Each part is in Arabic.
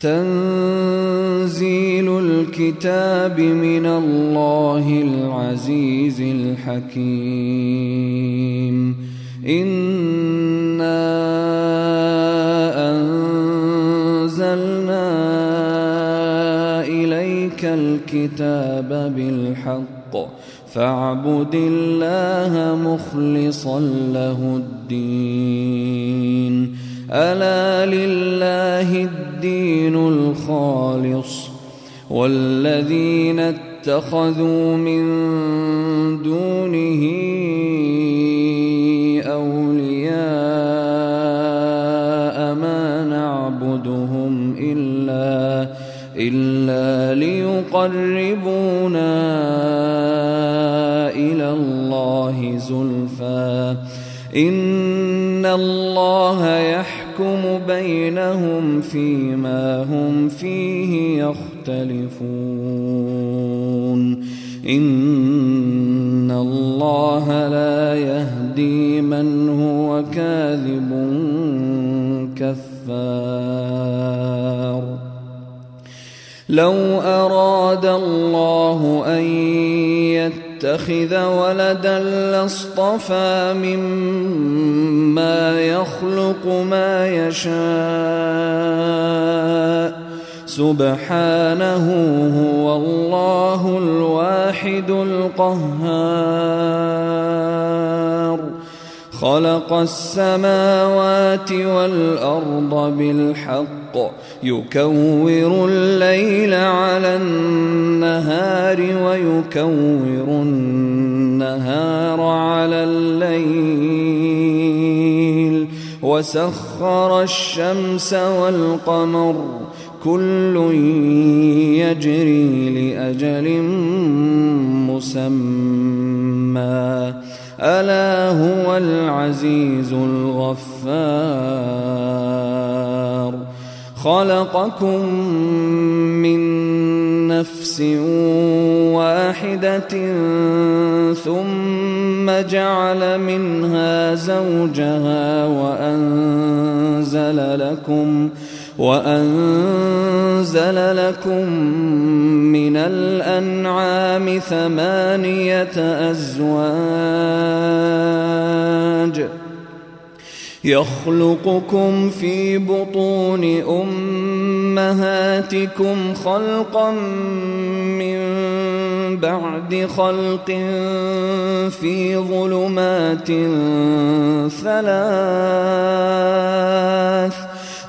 تنزيل الكتاب من الله العزيز الحكيم. إنا أنزلنا إليك الكتاب بالحق. فاعبد الله مخلصا له الدين. ألا لله الدين الخالص والذين اتخذوا من دونه أولياء ما نعبدهم إلا إلا ليقربونا إلى الله زلفى إن الله يحب يحكم بينهم فيما هم فيه يختلفون. إن الله لا يهدي من هو كاذب كفار. لو أراد الله أن يتخذ ولدا لاصطفى مما يخلق ما يشاء. سبحانه هو الله الواحد القهار. خلق السماوات والأرض بالحق يكور الليل على النهار ويكور النهار على الليل. وسخر الشمس والقمر كل يجري لأجل مسمى. ألا هو العزيز الغفار. خلقكم من نفس واحدة ثم جعل منها زوجها وأنزل لكم وأنزل لكم من الأنعام ثمانية أزواج ۖ يخلقكم في بطون أمهاتكم خلقا من بعد خلق في ظلمات ثلاث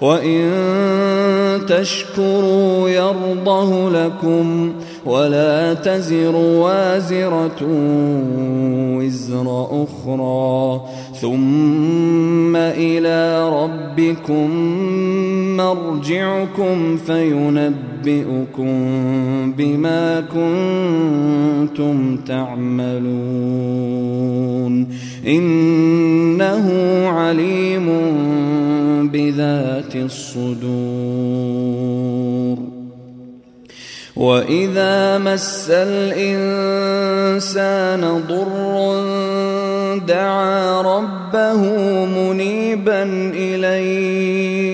وان تشكروا يرضه لكم ولا تزر وازرة وزر أخرى ثم إلى ربكم مرجعكم فينبئكم بما كنتم تعملون. إنه عليم بذات الصدور. وإذا مس الإنسان ضر دعا ربه منيبا إليه.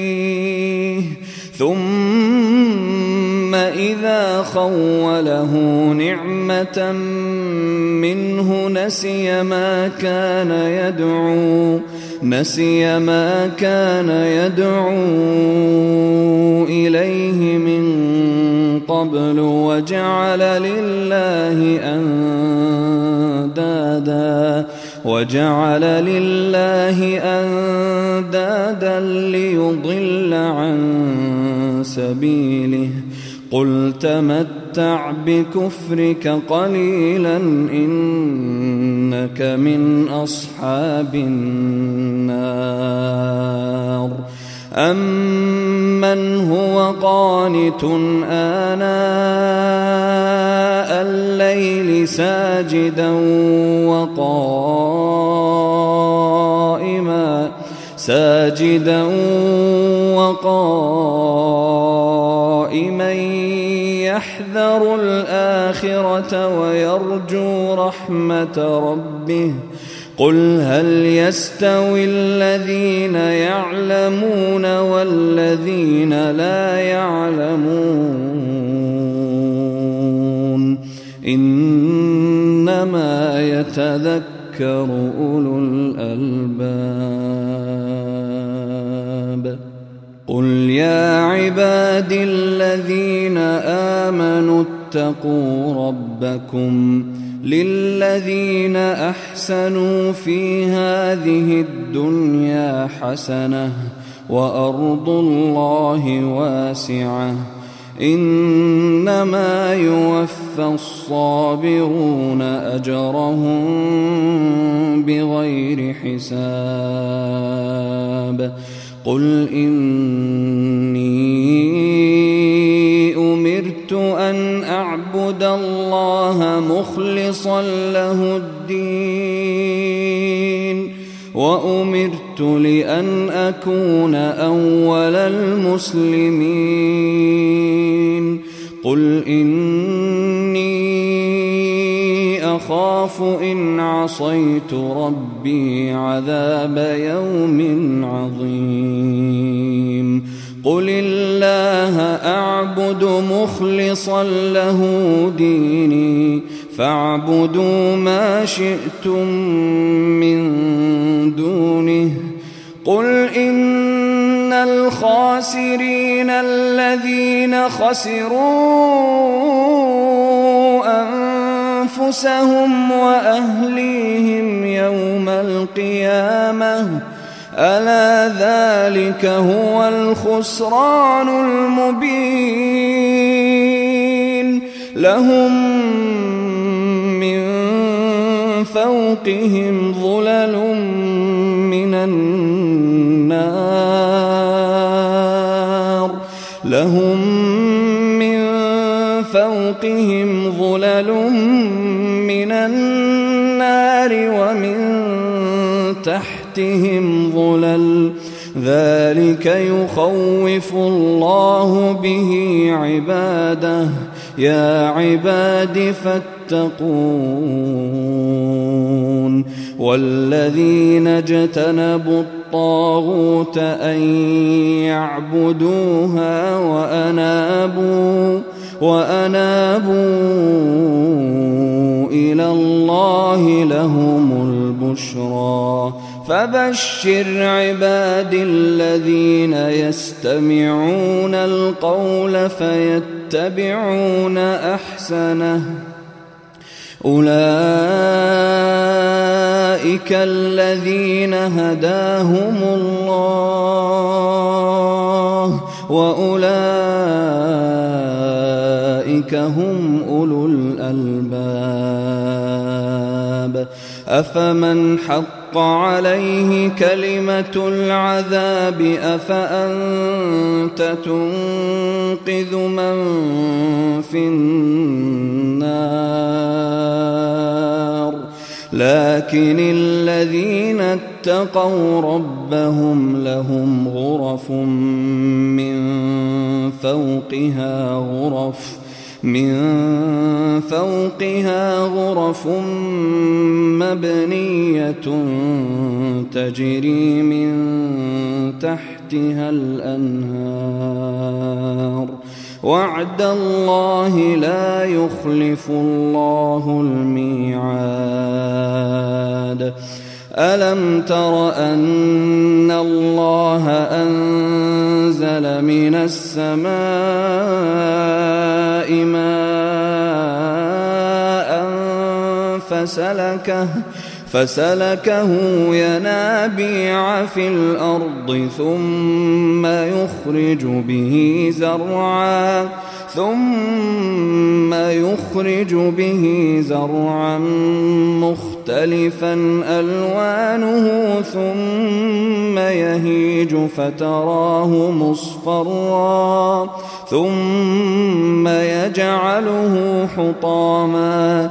ثم إذا خوله نعمة منه نسي ما كان يدعو نسي ما كان يدعو إليه من قبل وجعل لله أندادا. وجعل لله أندادا ليضل عن سبيله. قل تمتع بكفرك قليلا إنك من أصحاب النار. أمن هو قانت الليل ساجدا وقائما ساجدا وقائما يحذر الآخرة ويرجو رحمة ربه. قل هل يستوي الذين يعلمون والذين لا يعلمون؟ انما يتذكر أولو الألباب. قل يا عبادي الذين آمنوا اتقوا ربكم للذين أحسنوا في هذه الدنيا حسنة وأرض الله واسعة. إنما يوفى الصابرون أجرهم بغير حساب. قل إني أمرت أن أعبد الله مخلصا له الدين وامرت لأن أكون أول المسلمين. قل إني أخاف إن عصيت ربي عذاب يوم عظيم. قل الله أعبد مخلصا له ديني. فاعبدوا ما شئتم من دونه قل إن الخاسرين الذين خسروا أنفسهم وأهليهم يوم القيامة ألا ذلك هو الخسران المبين لهم فوقهم ظلل من النار. لهم من فوقهم ظلل من النار ومن تحتهم ظلل. ذلك يخوف الله به عباده. يا عباد فاتقون والذين اجتنبوا الطاغوت أن يعبدوها وأنابوا وأنابوا إلى الله لهم البشرى. فبشر عبادي الذين يستمعون القول فيتبعون أحسنه. أولئك الذين هداهم الله وأولئك هم أولو الألباب أفمن حق عليه كلمة العذاب أفأنت تنقذ من في النار؟ لكن الذين اتقوا ربهم لهم غرف من فوقها غرف من فوقها غرف مبنية تجري من تحتها الأنهار. وعد الله لا يخلف الله الميعاد. ألم تر أن الله أنزل من السماء ماء فسلكه فسلكه ينابيع في الأرض ثم يخرج به زرعا ثم يخرج به زرعا مختلفا ألوانه ثم يهيج فتراه مصفرا ثم يجعله حطاما.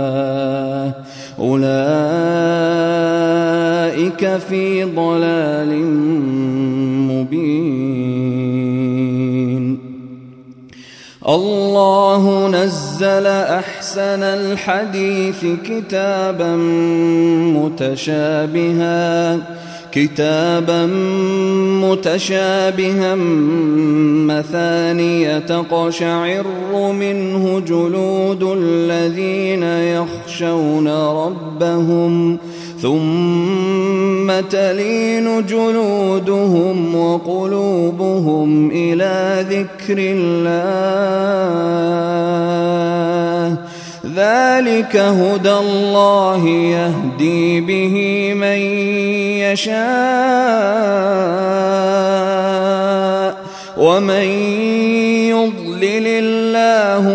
أولئك في ضلال مبين. الله نزل أحسن الحديث كتابا متشابها كتابا متشابها مثانية تقشعر منه جلود الذين يخشون ربهم ثم تلين جلودهم وقلوبهم إلى ذكر الله. ذلك هدى الله يهدي به من يشاء ومن يضلل الله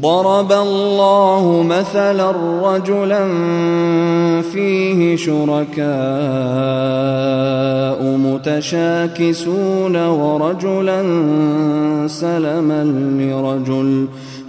ضرب الله مثلا رجلا فيه شركاء متشاكسون ورجلا سلما لرجل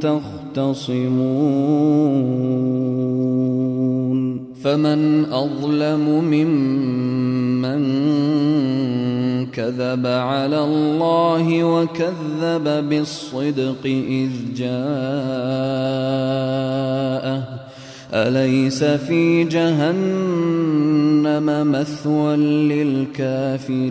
تختصمون فمن أظلم ممن كذب على الله وكذب بالصدق إذ جاءه. أليس في جهنم مثوى للكافرين؟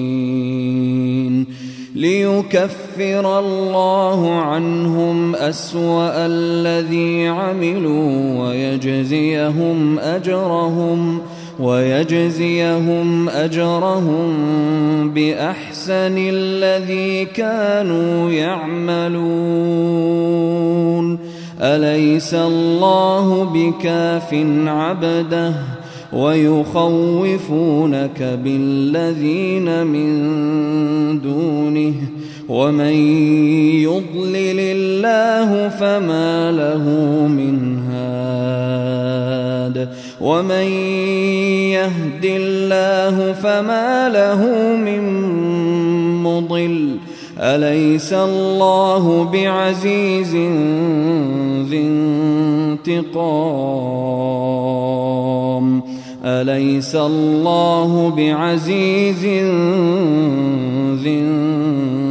ليكفر الله عنهم أسوأ الذي عملوا ويجزيهم أجرهم ويجزيهم أجرهم بأحسن الذي كانوا يعملون. أليس الله بكاف عبده ويخوفونك بالذين من دونه ومن يضلل الله فما له من هاد ومن يهد الله فما له من مضل أليس الله بعزيز ذي انتقام؟ أليس الله بعزيز ذي انتقام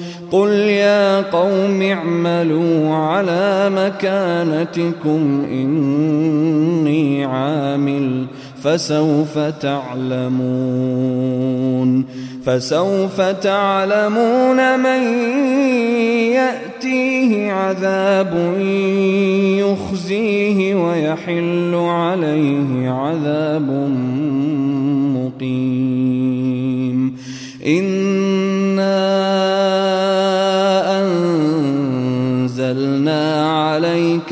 قل يا قوم اعملوا على مكانتكم إني عامل فسوف تعلمون فسوف تعلمون من يأتيه عذاب يخزيه ويحل عليه عذاب مقيم إِنَّا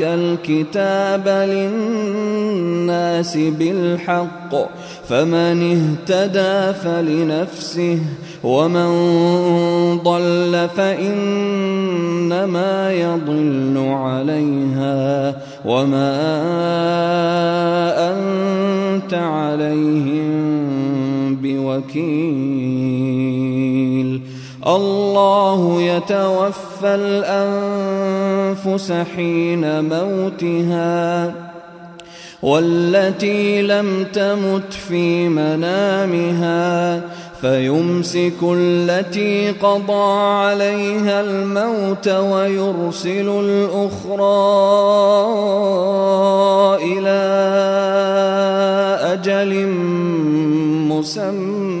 الكتاب للناس بالحق فمن اهتدى فلنفسه ومن ضل فإنما يضل عليها وما أنت عليهم بوكيل. الله يتوفى الأنفس حين موتها والتي لم تمت في منامها فيمسك التي قضى عليها الموت ويرسل الأخرى إلى أجل مسمى.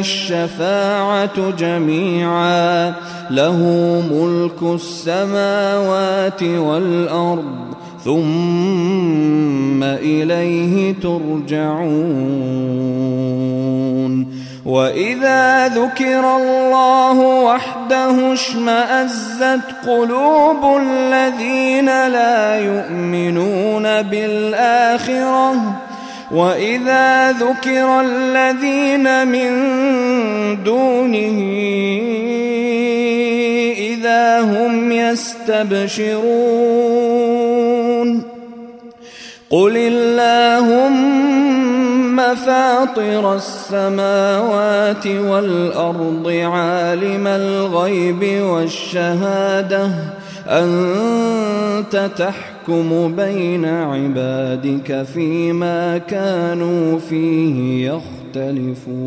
الشفاعة جميعا له ملك السماوات والأرض ثم إليه ترجعون. وإذا ذكر الله وحده اشمأزت قلوب الذين لا يؤمنون بالآخرة وإذا ذكر الذين من دونه إذا هم يستبشرون قل اللهم فاطر السماوات والأرض عالم الغيب والشهادة أنت تحكم بين عبادك فيما كانوا فيه يختلفون.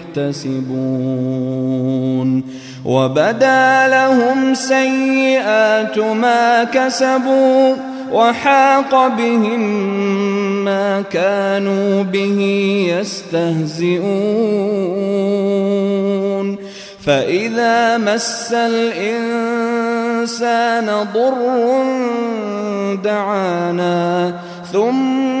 يحتسبون. وبدا لهم سيئات ما كسبوا وحاق بهم ما كانوا به يستهزئون. فإذا مس الإنسان ضر دعانا ثم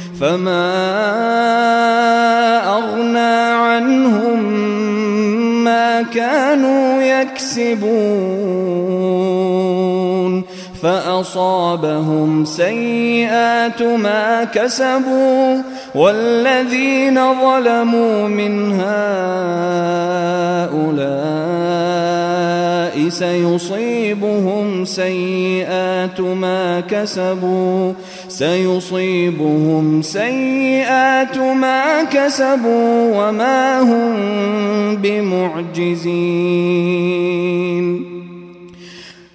فما أغنى عنهم ما كانوا يكسبون فأصابهم سيئات ما كسبوا والذين ظلموا من هؤلاء سيصيبهم سيئات ما كسبوا سيصيبهم سيئات ما كسبوا وما هم بمعجزين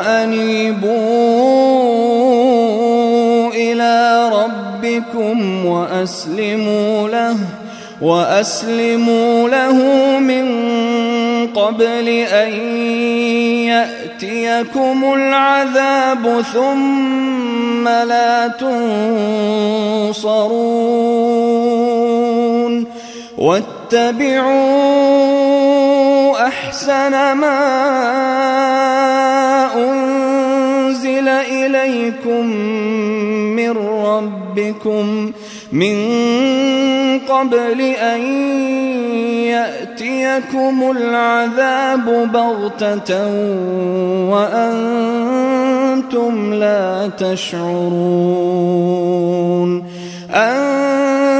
وأنيبوا إلى ربكم وأسلموا له وأسلموا له من قبل أن يأتيكم العذاب ثم لا تنصرون. واتبعوا أحسن ما أنزل إليكم من ربكم من قبل أن يأتيكم العذاب بغتة وأنتم لا تشعرون أن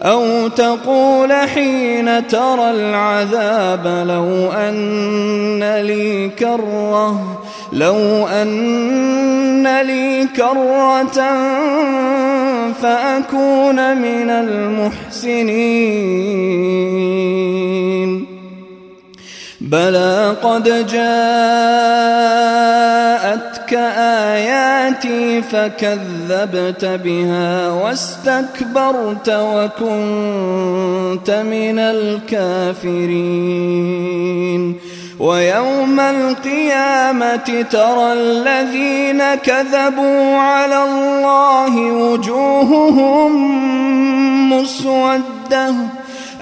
أو تقول حين ترى العذاب لو أن لي كرة لو أن لي كرة فأكون من المحسنين. بلى قد جاءتك آياتي فكذبت بها واستكبرت وكنت من الكافرين. ويوم القيامة ترى الذين كذبوا على الله وجوههم مسودة.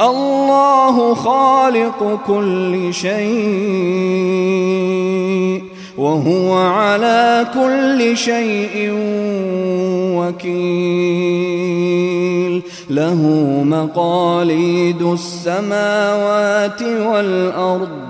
الله خالق كل شيء وهو على كل شيء وكيل. له مقاليد السماوات والأرض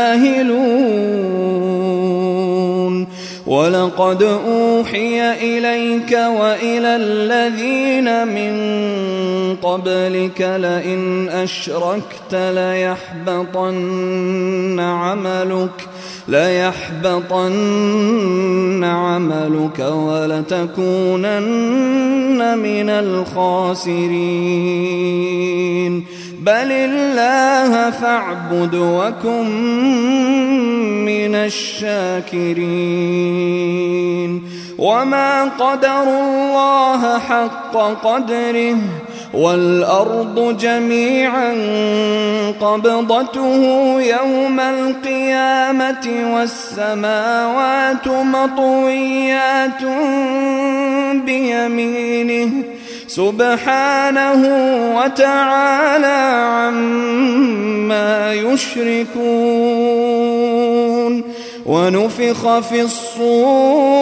ولقد أوحي إليك وإلى الذين من قبلك لئن أشركت ليحبطن عملك ليحبطن عملك ولتكونن من الخاسرين بل الله فاعبد وكن من الشاكرين وما قدر الله حق قدره والأرض جميعا قبضته يوم القيامة والسماوات مطويات بيمينه سبحانه وتعالى عما يشركون ونفخ في الصور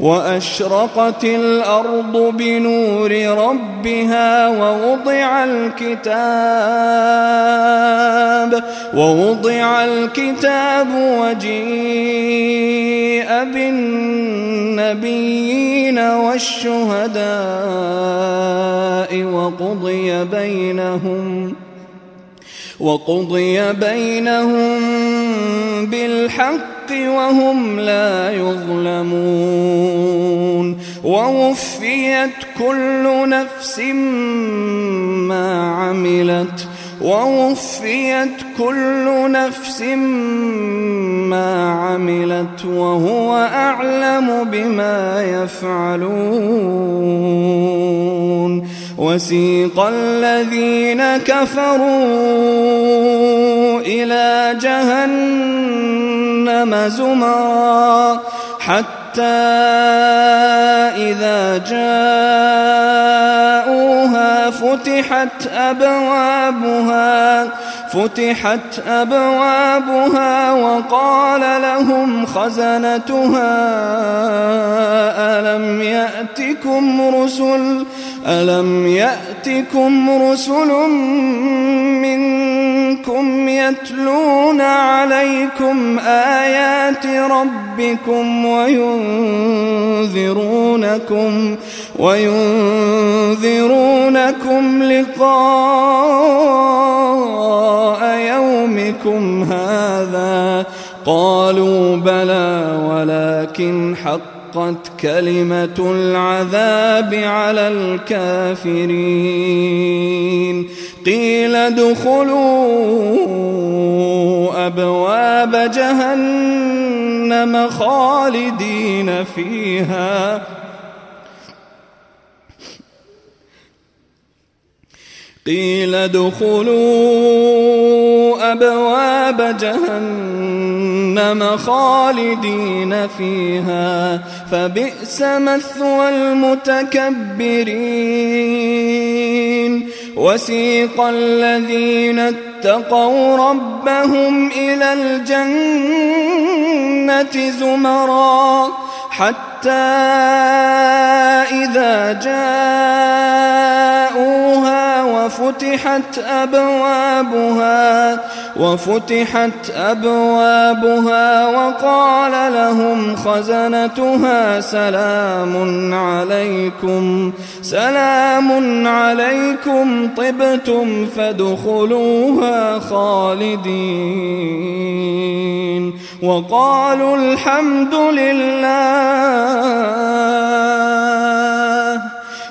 وأشرقت الأرض بنور ربها ووضع الكتاب ووضع الكتاب وجيء بالنبيين والشهداء وقضي بينهم وقضي بينهم بالحق وهم لا يظلمون ووفيت كل نفس ما عملت ووفيت كل نفس ما عملت وهو أعلم بما يفعلون وسيق الذين كفروا إلى جهنم زمرا حتى إذا جاءوها فتحت أبوابها فتحت أبوابها وقال لهم خزنتها ألم يأتكم رسل؟ ألم يأتكم رسل منكم يتلون عليكم آيات ربكم وينذرونكم وينذرونكم لقاء يومكم هذا قالوا بلى ولكن حق حقت كلمة العذاب على الكافرين قيل ادخلوا أبواب جهنم خالدين فيها. قيل ادخلوا أبواب جهنم خالدين فيها فبئس مثوى المتكبرين. وسيق الذين اتقوا ربهم إلى الجنة زمرًا حتى إذا جاءوها وفتحت أبوابها وفتحت أبوابها وقال لهم خزنتها سلام عليكم سلام عليكم طبتم فادخلوها خالدين. وقالوا الحمد لله.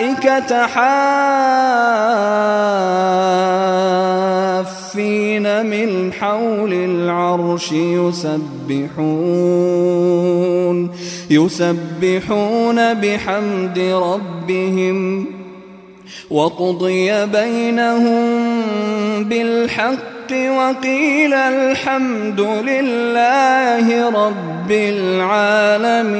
الملائكة حافين من حول العرش يسبحون يسبحون بحمد ربهم. وقضي بينهم بالحق وقيل الحمد لله رب العالمين.